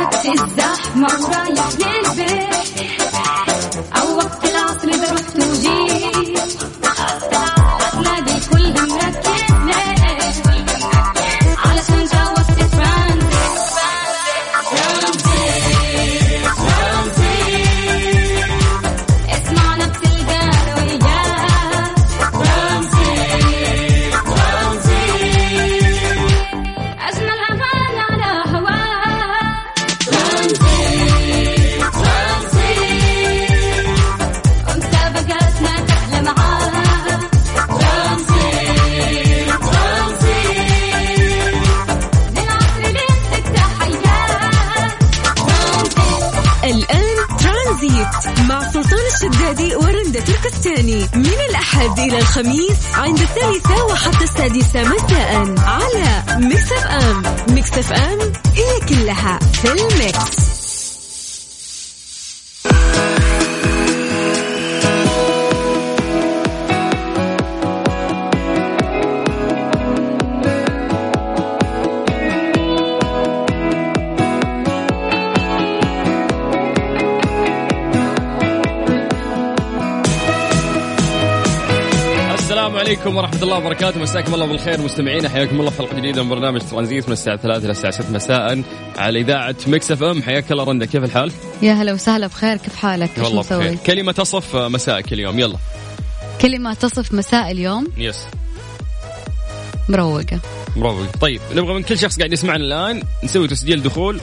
معاك في الزحمة ورايح للبيت الشدادي ورندا تركستاني. من الأحد إلى الخميس عند الثالثة وحتى السادسة مساء. على ميكس أف أم. ميكس أف أم هي كلها في الميكس. عليكم ورحمة الله وبركاته. مساكم الله بالخير. مستمعينا حياكم الله في حلقة جديدة من برنامج ترانزيت من الساعة 3 إلى الساعة 6 مساء على إذاعة ميكس إف إم. حياك الله رندا. كيف الحال؟ يا هلا وسهلا. بخير. كيف حالك؟ والله مسوي؟ بخير. كلمة تصف مسائك اليوم. يلا. كلمة تصف مساء اليوم؟ yes مروقة. برافو طيب نبغى من كل شخص قاعد يسمعنا الآن. نسوي تسجيل دخول.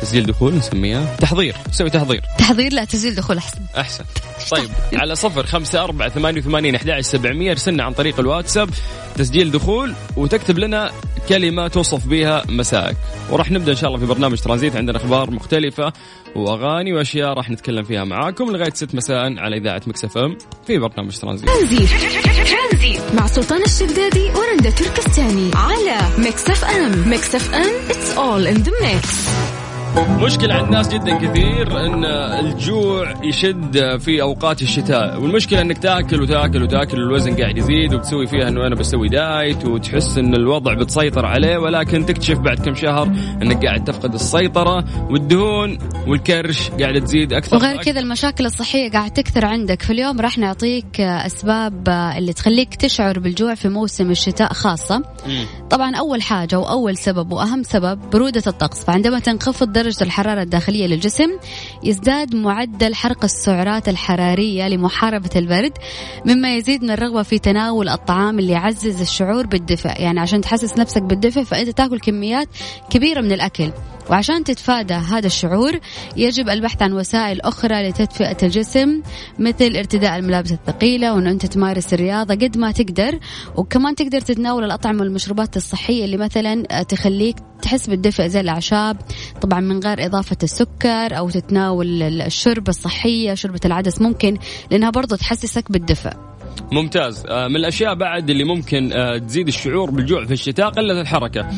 تسجيل دخول نسميها؟ تحضير. نسوي تحضير. تحضير؟ لا تسجيل دخول أحسن. أحسن. طيب على صفر خمسة أربعة ثمانية وثمانين أحد سبعمية. ارسلنا عن طريق الواتساب. تسجيل دخول وتكتب لنا كلمة توصف بها مسائك وراح نبدأ إن شاء الله في برنامج ترانزيت. عندنا أخبار مختلفة وأغاني وأشياء راح نتكلم فيها معاكم لغاية ست مساء على إذاعة ميكس أف أم في برنامج ترانزيت. ترانزيت. مع سلطان الشدادي ورندا تركستاني على ميكس أف أم. ميكس أف أم it's all in the mix. مشكلة عند ناس جدا كثير إن الجوع يشد في أوقات الشتاء والمشكلة إنك تاكل وتاكل وتاكل والوزن قاعد يزيد وتسوي فيها إنه أنا بسوي دايت وتحس إن الوضع بتسيطر عليه ولكن تكتشف بعد كم شهر إنك قاعد تفقد السيطرة والدهون والكرش قاعد تزيد أكثر وغير. كذا المشاكل الصحية قاعد تكثر عندك في اليوم راح نعطيك أسباب اللي تخليك تشعر بالجوع في موسم الشتاء خاصة. طبعا أول حاجة وأول سبب وأهم سبب برودة الطقس فعندما تنخفض درجة الحرارة الداخلية للجسم يزداد معدل حرق السعرات الحرارية لمحاربة البرد مما يزيد من الرغبة في تناول الطعام اللي يعزز الشعور بالدفء. يعني عشان تحسس نفسك بالدفء فأنت تأكل كميات كبيرة من الأكل. وعشان تتفادى هذا الشعور يجب البحث عن وسائل أخرى لتدفئة الجسم مثل ارتداء الملابس الثقيلة وأنه أنت تمارس الرياضة قد ما تقدر. وكمان تقدر تتناول الأطعمة والمشروبات الصحية اللي مثلا تخليك تحس بالدفء زي الأعشاب. طبعا من غير إضافة السكر أو تتناول الشرب الصحية شربة العدس ممكن لأنها برضو تحسسك بالدفء. ممتاز. آه، من الأشياء بعد اللي ممكن آه، تزيد الشعور بالجوع في الشتاء قلة الحركة.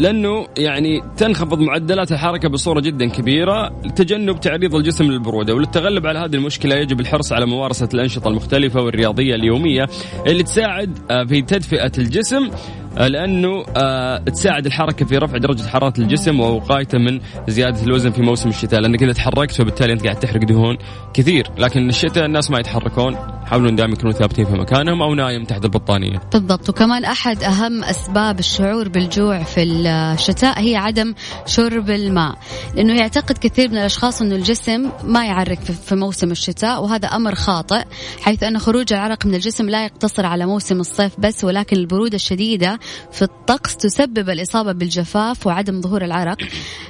لأنه يعني تنخفض معدلات الحركة بصورة جدا كبيرة لتجنب تعريض الجسم للبرودة وللتغلب على هذه المشكلة يجب الحرص على ممارسة الأنشطة المختلفة والرياضية اليومية اللي تساعد آه، في تدفئة الجسم آه، لأنه آه، تساعد الحركة في رفع درجة حرارة الجسم ووقايته من زيادة الوزن في موسم الشتاء لأنك إذا تحركت فبالتالي أنت قاعد تحرق دهون كثير لكن الشتاء الناس ما يتحركون. حاولوا دائما يكونوا ثابتين في مكانهم أو نايم تحت البطانية. بالضبط. وكمان أحد أهم أسباب الشعور بالجوع في الشتاء هي عدم شرب الماء لأنه يعتقد كثير من الأشخاص أنه الجسم ما يعرق في- موسم الشتاء وهذا أمر خاطئ حيث أن خروج العرق من الجسم لا يقتصر على موسم الصيف بس ولكن البرودة الشديدة في الطقس تسبب الإصابة بالجفاف وعدم ظهور العرق.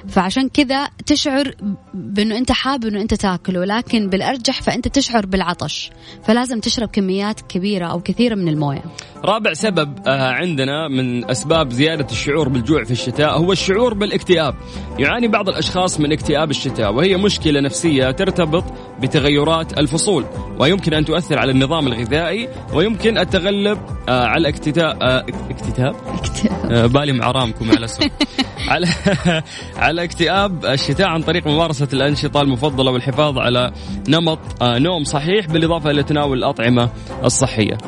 فعشان كذا تشعر بأنه أنت حابب أنه أنت تاكل ولكن بالأرجح فأنت تشعر بالعطش. فلازم تشرب كميات كبيرة أو كثيرة من الموية. رابع سبب آه، عندنا من أسباب زيادة الشعور بالجوع في الشتاء هو الشعور بالاكتئاب. يعاني بعض الأشخاص من اكتئاب الشتاء وهي مشكلة نفسية ترتبط بتغيرات الفصول ويمكن أن تؤثر على النظام الغذائي ويمكن التغلب آه، على اكتئاب آه، اكتئاب. آه، بالي مع رامكم على السوق على على اكتئاب الشتاء عن طريق ممارسة الأنشطة المفضلة والحفاظ على نمط آه، نوم صحيح بالإضافة إلى تناول الأطعمة الصحية.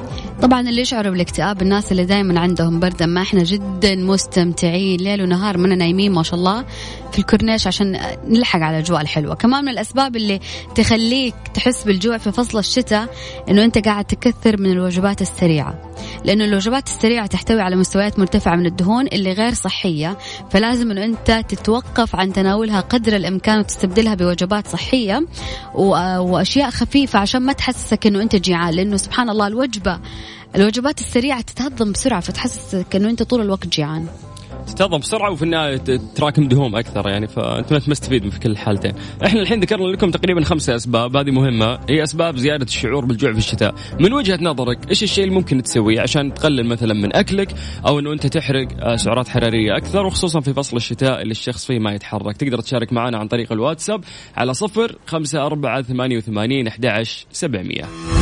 طبعا اللي يشعروا بالاكتئاب الناس اللي دائما عندهم برد ما إحنا جدا مستمتعين ليل ونهار من نايمين ما شاء الله في الكورنيش عشان نلحق على الأجواء الحلوة. كمان من الأسباب اللي تخليك تحس بالجوع في فصل الشتاء إنه أنت قاعد تكثر من الوجبات السريعة. لأنه الوجبات السريعة تحتوي على مستويات مرتفعة من الدهون اللي غير صحية فلازم إنه أنت تتوقف عن تناولها قدر الإمكان وتستبدلها بوجبات صحية وأشياء خفيفة عشان ما تحسسك إنه أنت جيعان. لأنه سبحان الله الوجبة الوجبات السريعة تتهضم بسرعة فتحس كأنه أنت طول الوقت جيعان تتهضم بسرعة وفي النهاية تراكم دهوم أكثر يعني فأنت ما تستفيد في كل الحالتين. إحنا الحين ذكرنا لكم تقريبا خمسة أسباب هذه مهمة هي أسباب زيادة الشعور بالجوع في الشتاء. من وجهة نظرك إيش الشيء اللي ممكن تسويه عشان تقلل مثلا من أكلك أو إنه أنت تحرق آه، سعرات حرارية أكثر وخصوصا في فصل الشتاء اللي الشخص فيه ما يتحرك. تقدر تشارك معنا عن طريق الواتساب على 0 5 4 88 11 700.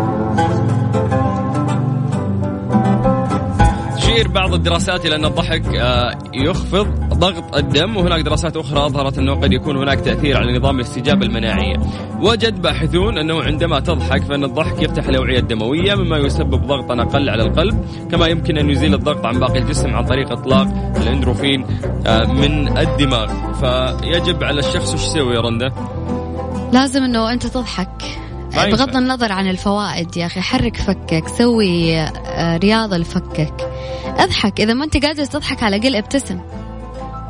تشير بعض الدراسات إلى أن الضحك آه، يخفض ضغط الدم وهناك دراسات أخرى أظهرت أنه قد يكون هناك تأثير على نظام الاستجابة المناعية. وجد باحثون أنه عندما تضحك فإن الضحك يفتح الأوعية الدموية مما يسبب ضغطا أقل على القلب، كما يمكن أن يزيل الضغط عن باقي الجسم عن طريق إطلاق الأندروفين آه، من الدماغ، فيجب على الشخص وش يسوي يا رنده؟ لازم أنه أنت تضحك. بغض النظر عن الفوائد يا أخي حرك فكك سوي آه، رياضة لفكك. اضحك إذا ما أنت قادر تضحك على الأقل ابتسم.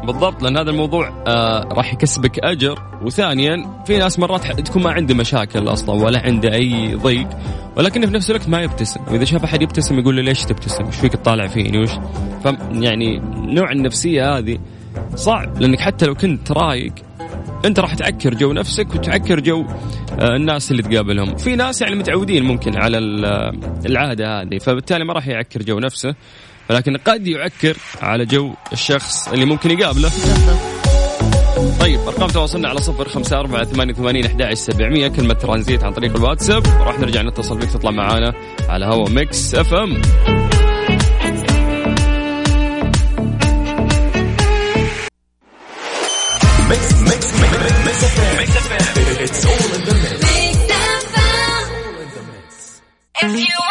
بالضبط لأن هذا الموضوع آه راح يكسبك أجر. وثانيا في ناس مرات تكون ما عنده مشاكل أصلا ولا عنده أي ضيق ولكن في نفس الوقت ما يبتسم. وإذا شاف أحد يبتسم يقول له ليش تبتسم؟ إيش فيك تطالع فيني؟ وش ف يعني نوع النفسية هذه صعب لأنك حتى لو كنت رايق انت راح تعكر جو نفسك وتعكر جو آه، الناس اللي تقابلهم. في ناس يعني متعودين ممكن على آه، العادة هذه فبالتالي ما راح يعكر جو نفسه ولكن قد يعكر على جو الشخص اللي ممكن يقابله. طيب أرقام تواصلنا على صفر خمسة أربعة ثمانية وثمانين أحد سبعمية كلمة ترانزيت عن طريق الواتساب. راح نرجع نتصل بك تطلع معانا على هوا ميكس أف إم. Mix It's all in the mix. Mix. If you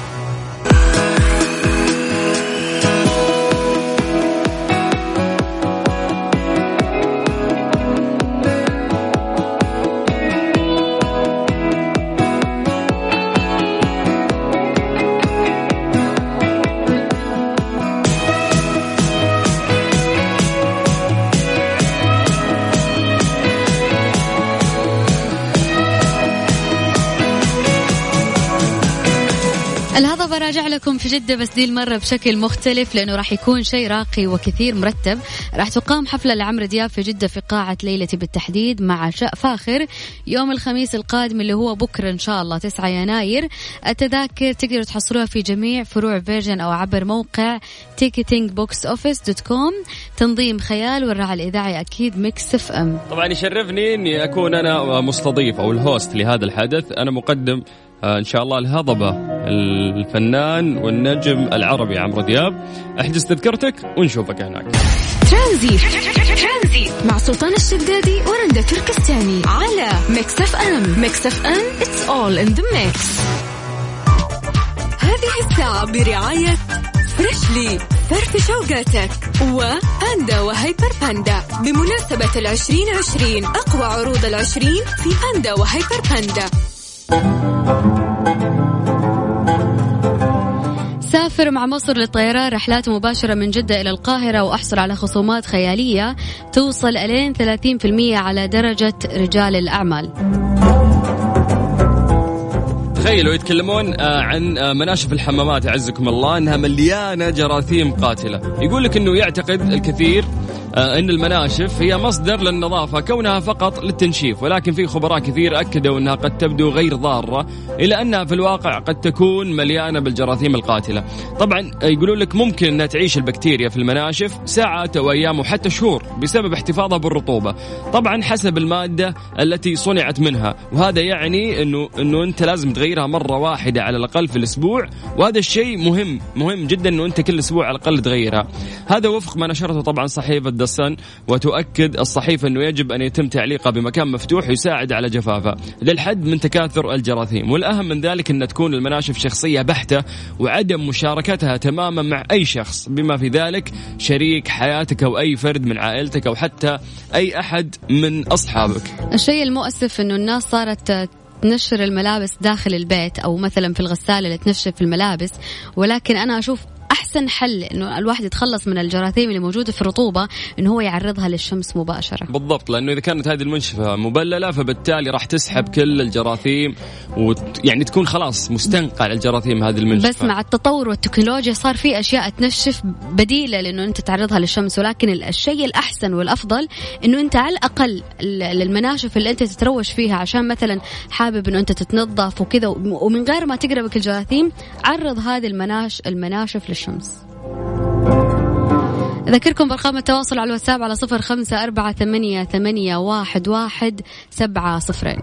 الهضبة راجع لكم في جدة بس دي المرة بشكل مختلف لأنه راح يكون شيء راقي وكثير مرتب. راح تقام حفلة لعمرو دياب في جدة في قاعة ليلتي بالتحديد مع عشاء فاخر. يوم الخميس القادم اللي هو بكرة إن شاء الله 9 يناير. التذاكر تقدروا تحصلوها في جميع فروع فيرجن أو عبر موقع ticketing box office dot com تنظيم خيال والراعي الإذاعي أكيد ميكس اف ام طبعا يشرفني إني أكون أنا مستضيف أو ال host لهذا الحدث. أنا مقدم إن شاء الله الهضبة الفنان والنجم العربي عمرو دياب. أحجز تذكرتك ونشوفك هناك. ترانزيت. مع سلطان الشدادي ورندا تركستاني على ميكس اف ام. ميكس اف ام it's all in the mix. هذه الساعة برعاية فريشلي. فرفش اوقاتك وباندا وهيبر باندا. بمناسبة العشرين عشرين أقوى عروض العشرين في باندا وهيبر باندا. سافر مع مصر للطيران رحلات مباشرة من جدة إلى القاهرة وأحصل على خصومات خيالية توصل إلين 30% على درجة رجال الأعمال. تخيلوا يتكلمون آه، عن آه، مناشف الحمامات أعزكم الله إنها مليانة جراثيم قاتلة، يقول لك إنه يعتقد الكثير آه، إن المناشف هي مصدر للنظافة كونها فقط للتنشيف ولكن في خبراء كثير أكدوا أنها قد تبدو غير ضارة الا انها في الواقع قد تكون مليانة بالجراثيم القاتلة. طبعا يقولون لك ممكن إنها تعيش البكتيريا في المناشف ساعات أو أيام وحتى شهور بسبب احتفاظها بالرطوبة. طبعا حسب المادة التي صنعت منها وهذا يعني إنه إنه أنت لازم تغيرها مرة واحدة على الأقل في الأسبوع وهذا الشيء مهم مهم جدا إنه أنت كل أسبوع على الأقل تغيرها. هذا وفق ما نشرته طبعا صحيفة ذا سن وتؤكد الصحيفة أنه يجب أن يتم تعليقها بمكان مفتوح يساعد على جفافها للحد من تكاثر الجراثيم. والأهم من ذلك أن تكون المناشف شخصية بحتة وعدم مشاركتها تماما مع أي شخص. بما في ذلك شريك حياتك أو أي فرد من عائلتك أو حتى أي أحد من أصحابك. الشيء المؤسف أنه الناس صارت تنشر الملابس داخل البيت أو مثلا في الغسالة اللي تنشف الملابس. ولكن أنا أشوف أحسن حل إنه الواحد يتخلص من الجراثيم اللي موجودة في الرطوبه إنه هو يعرضها للشمس مباشرة. بالضبط لأنه إذا كانت هذه المنشفة مبللة فبالتالي راح تسحب كل الجراثيم ويعني تكون خلاص مستنقع الجراثيم هذه المنشفة. بس مع التطور والتكنولوجيا صار في أشياء تنشف بديلة لإنه أنت تعرضها للشمس ولكن الشيء الأحسن والأفضل إنه أنت على الأقل المناشف اللي أنت تتروش فيها عشان مثلا حابب إنه أنت تتنظف وكذا ومن غير ما تقربك الجراثيم عرض هذه المناش المناشف للشمس. أذكركم بأرقام التواصل على الواتساب على صفر خمسة أربعة ثمانية, ثمانية واحد, واحد سبعة صفرين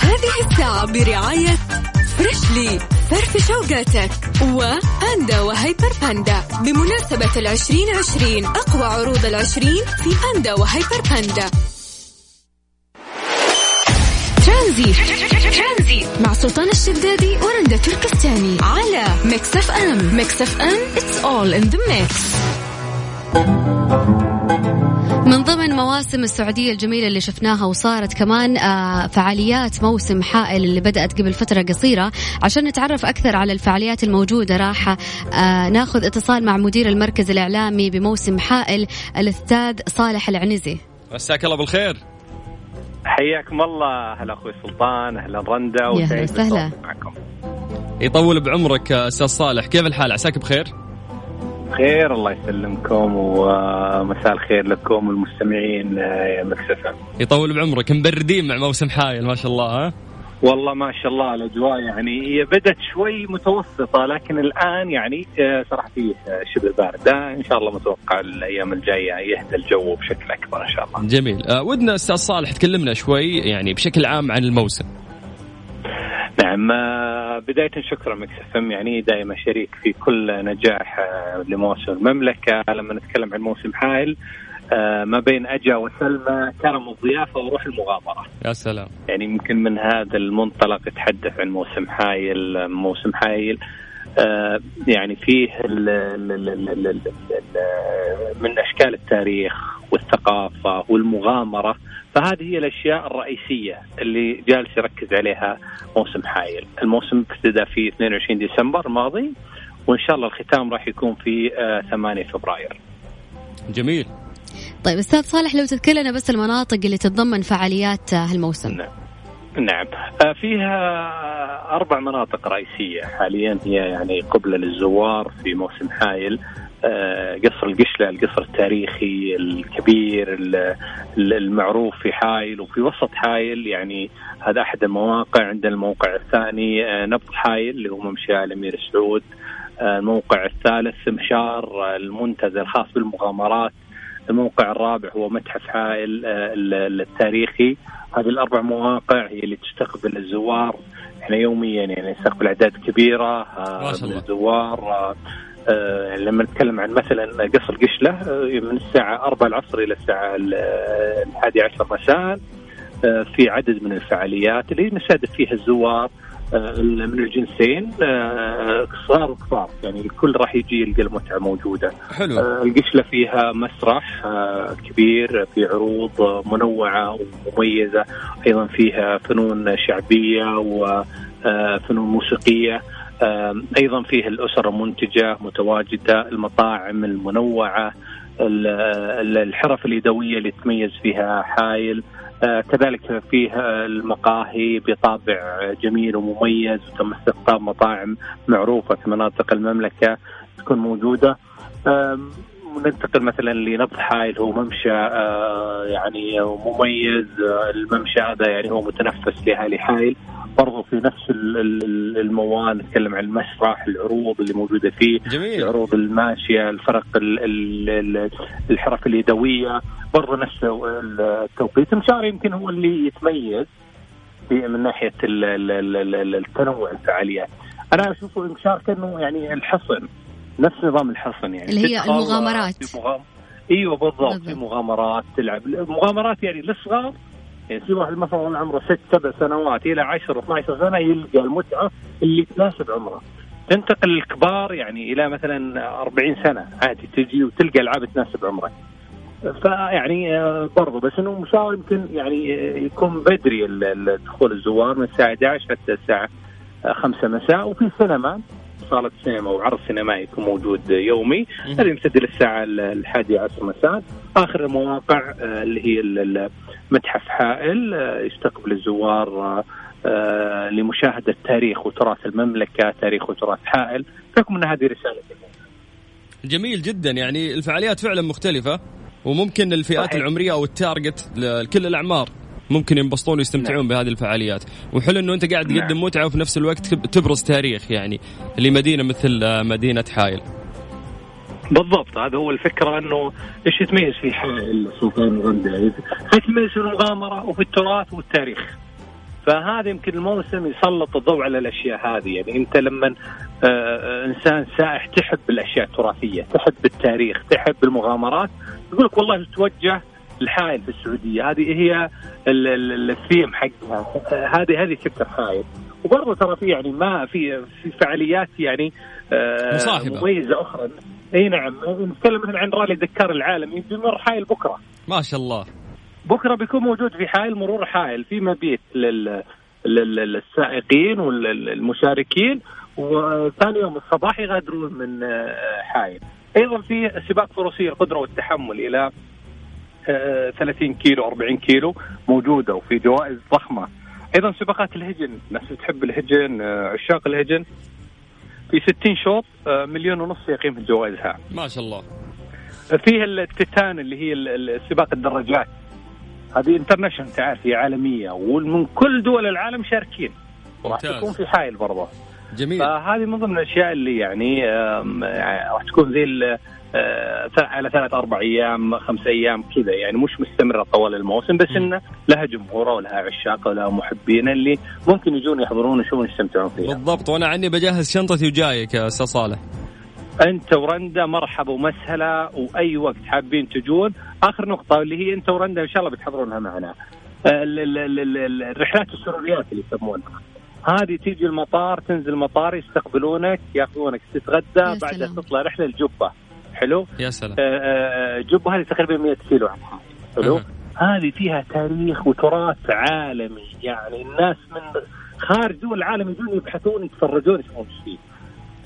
هذه الساعة برعاية فريشلي فرفش اوقاتك وباندا وهيبر باندا بمناسبة العشرين عشرين أقوى عروض العشرين في باندا وهيبر باندا ترانزيت. مع سلطان الشدادي ورندا تركستاني. على ميكس اف ام. ميكس اف ام it's all in the mix. من ضمن مواسم السعودية الجميلة اللي شفناها وصارت كمان آه، فعاليات موسم حائل اللي بدأت قبل فترة قصيرة. عشان نتعرف أكثر على الفعاليات الموجودة راح آه، ناخذ اتصال مع مدير المركز الإعلامي بموسم حائل الأستاذ صالح العنزي. مساك الله بالخير. حياكم الله. هلا أخوي سلطان أهلا رندا وسهلا. وسهلا معكم. يطول بعمرك أستاذ صالح. كيف الحال؟ عساك بخير؟ بخير الله يسلمكم ومساء الخير لكم والمستمعين يا مكسفة. يطول بعمرك. مبردين مع موسم حايل ما شاء الله ها؟ والله ما شاء الله الأجواء يعني هي بدت شوي متوسطة لكن الآن يعني آه، صراحة فيه شبه بارده إن شاء الله متوقع الأيام الجاية يهدى الجو بشكل أكبر إن شاء الله. جميل ودنا أستاذ صالح تكلمنا شوي يعني بشكل عام عن الموسم. نعم آه، بداية شكرا مكسفم يعني دائما شريك في كل نجاح آه، لموسم المملكة لما نتكلم عن موسم حائل آه، ما بين أجا وسلمى كرم الضيافة وروح المغامرة. يا سلام. يعني يمكن من هذا المنطلق يتحدث عن موسم حايل موسم حايل آه، يعني فيه من أشكال التاريخ والثقافة والمغامرة فهذه هي الأشياء الرئيسية اللي جالس يركز عليها موسم حايل، الموسم ابتدى في 22 ديسمبر الماضي وإن شاء الله الختام راح يكون في 8 آه، فبراير. جميل. طيب أستاذ صالح لو تذكر لنا بس المناطق اللي تتضمن فعاليات هالموسم. نعم. نعم. آه، فيها أربع مناطق رئيسية. حاليا هي يعني قبله للزوار في موسم حايل. آه، قصر القشلة القصر التاريخي الكبير المعروف في حايل وفي وسط حايل. يعني هذا أحد المواقع. عندنا الموقع الثاني آه، نبض حايل اللي هو ممشى الأمير سعود. الموقع الثالث مشار المنتزه الخاص بالمغامرات. الموقع الرابع هو متحف حائل آه، التاريخي. هذه الأربع مواقع هي اللي تستقبل الزوار إحنا يوميا يعني نستقبل أعداد كبيرة. آه، من الزوار آه، لما نتكلم عن مثلا قصر قشلة من الساعة 4 العصر إلى الساعة الحادية عشر مساء في عدد من الفعاليات اللي نستهدف فيها الزوار. من الجنسين صغار آه، وكبار يعني الكل راح يجي يلقى المتعة موجودة. حلو. آه، القشله فيها مسرح كبير في عروض منوعة ومميزة، أيضا فيها فنون شعبية وفنون موسيقية. أيضا فيه الاسر المنتجه متواجدة المطاعم المنوعة ال- ال- الحرف اليدوية اللي تميز فيها حايل آه، كذلك فيه المقاهي بطابع جميل ومميز وتم استقطاب مطاعم معروفة في مناطق المملكة تكون موجودة. آم، ننتقل مثلا لنبض حايل هو ممشى آه، يعني مميز. آه، الممشى هذا يعني هو متنفس لاهالي حايل برضو في نفس ال- ال- الموال نتكلم عن المسرح العروض اللي موجودة فيه جميل. العروض الماشية الفرق ال- ال- ال- الحرف اليدوية برضو نفس ال- التوقيت. المشار يمكن هو اللي يتميز من ناحية ال- ال- ال- ال- التنوع الفعاليات. أنا اشوفه المشار كأنه يعني الحصن نفس نظام الحصن يعني. اللي هي المغامرات. مغام... إيوه بالضبط بالضبط. في مغامرات تلعب. مغامرات يعني للصغار يعني في واحد مثلا عمره ست سبع سنوات إلى 10 12 سنة يلقى المتعة اللي تناسب عمره. تنتقل للكبار يعني إلى مثلا 40 سنة عادي تجي وتلقى العاب تناسب عمرك فيعني آه، برضو بس إنه مشاور يمكن يعني آه، يكون بدري دخول الزوار من الساعة 11 حتى الساعة آه، 5 مساء. وفي سينما صالة سينما وعرض سينمائي يكون موجود يومي. هذا يمتد للساعة ال- الحادية عشر مساء. آخر المواقع آه، اللي هي متحف حائل آه، يستقبل الزوار آه، لمشاهدة تاريخ وتراث المملكة تاريخ وتراث حائل. فيكم أن هذه رسالة جميل جدا. يعني الفعاليات فعلا مختلفة وممكن الفئات صحيح. العمرية أو التارجت لكل الأعمار ممكن ينبسطون ويستمتعون بهذه الفعاليات. وحلو إنه أنت قاعد نعم. تقدم متعة وفي نفس الوقت تب- تبرز تاريخ يعني لمدينة مثل مدينة حايل بالضبط هذا هو الفكرة إنه إيش يتميز في حائل سلطان الغندة يتميز في المغامرة وفي التراث والتاريخ. فهذا يمكن الموسم يسلط الضوء على الأشياء هذه. يعني أنت لما آه، آه، إنسان سائح تحب الأشياء التراثية تحب التاريخ تحب المغامرات يقول لك والله توجه الحائل في السعودية. هذه هي ال- ال- الثيم حقها. هذه هذه فكره حائل وبرضه ترى في يعني ما في في فعاليات يعني آه، مصاحبة. مميزة أخرى. إي نعم. نتكلم مثلا عن رالي دكار العالمي بيمر حائل بكرة. ما شاء الله. بكرة بيكون موجود في حائل مرور حائل في مبيت لل لل- للسائقين والمشاركين وثاني يوم الصباح يغادرون من آه، حائل أيضا في سباق فروسية القدرة والتحمل إلى آه، 30 كيلو 40 كيلو موجودة وفي جوائز ضخمة. أيضا سباقات الهجن الناس اللي تحب الهجن آه، عشاق الهجن. في 60 شوط آه، مليون ونص قيمه جوائزها ما شاء الله. فيه التيتان اللي هي سباق الدراجات. هذه انترناشونال تعرف هي عالمية ومن كل دول العالم شاركين. وراح ممتاز. تكون في حائل برضه. جميل. فهذه من ضمن الأشياء اللي يعني يعني راح تكون زي آه، على ثلاث أربع أيام خمس أيام كذا يعني مش مستمرة طوال الموسم بس. إنه لها جمهورها ولها عشاقها ولها محبين اللي ممكن يجون يحضرون ويشوفون يستمتعون فيها. بالضبط. وأنا عني بجهز شنطتي وجايك يا أستاذ صالح. أنت ورندا مرحبا ومسهلا وأي وقت حابين تجون. آخر نقطة اللي هي أنت ورندا إن شاء الله بتحضرونها معنا. ال- الرحلات السروريات اللي يسمونها. هذه تيجي المطار تنزل المطار يستقبلونك ياخذونك تتغدى يا بعدها. تطلع رحلة الجبه حلو؟ يا سلام. آه، آه، جبة هذه تقريبا 100 كيلو عن حائل حلو؟ أها. هذه فيها تاريخ وتراث عالمي. يعني الناس من خارج دول العالم يجون يبحثون يتفرجون يشوفون إيش فيه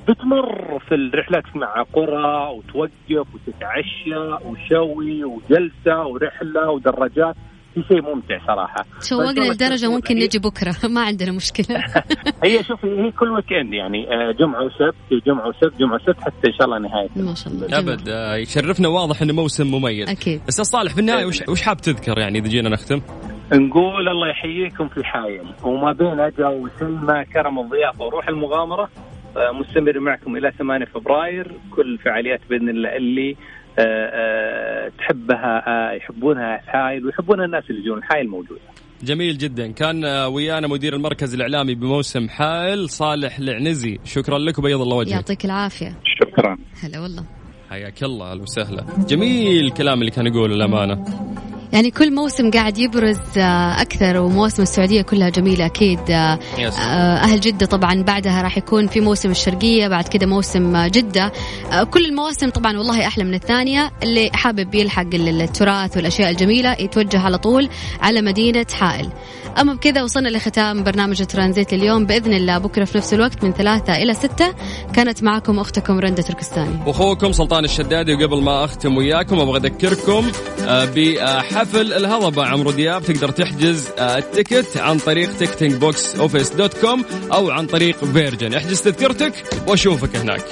بتمر في الرحلات مع قرى وتوقف وتتعشى وشوي وجلسة ورحلة ودراجات. في شيء ممتع صراحة. شوقنا تكون ممكن نجي بكرة؟ ما عندنا مشكلة. هي شوفي هي كل weekend يعني آه، جمعة وسبت جمعة وسبت جمعة وسبت حتى إن شاء الله نهاية. ما شاء الله. ابد آه، يشرفنا واضح إنه موسم مميز. أكيد. أستاذ صالح في النهاية وش, وش حاب تذكر يعني إذا جينا نختم؟ نقول الله يحييكم في حايل وما بين اجا وسلمى كرم الضيافة وروح المغامرة آه، مستمر معكم إلى 8 فبراير كل فعاليات بإذن الله اللي تحبها آه، يحبونها حايل ويحبونها الناس اللي يجون حايل موجوده جميل جدا. كان آه، ويانا مدير المركز الإعلامي بموسم حائل صالح العنزي. شكرا لك وبيض الله وجهك. يعطيك العافية. شكرا. هلا والله. حياك الله أهلا وسهلا. جميل الكلام اللي كان يقوله الامانه يعني كل موسم قاعد يبرز آه، أكثر وموسم السعودية كلها جميلة أكيد. آه،. آه، أهل جدة طبعا بعدها راح يكون في موسم الشرقية بعد كده موسم جدة. آه، كل المواسم طبعا والله أحلى من الثانية. اللي حابب يلحق ال- التراث والأشياء الجميلة يتوجه على طول على مدينة حائل. أما بكذا وصلنا لختام برنامج ترانزيت اليوم بإذن الله بكرة في نفس الوقت من ثلاثة إلى ستة. كانت معكم أختكم رندة تركستاني. أخوكم سلطان الشدادي وقبل ما أختم وياكم أبغى أذكركم آه، بحفل الهضبة. عمرو دياب تقدر تحجز آه، ال ticket عن طريق ticketing box office dot com أو عن طريق فيرجن. احجز تذكرتك وأشوفك هناك.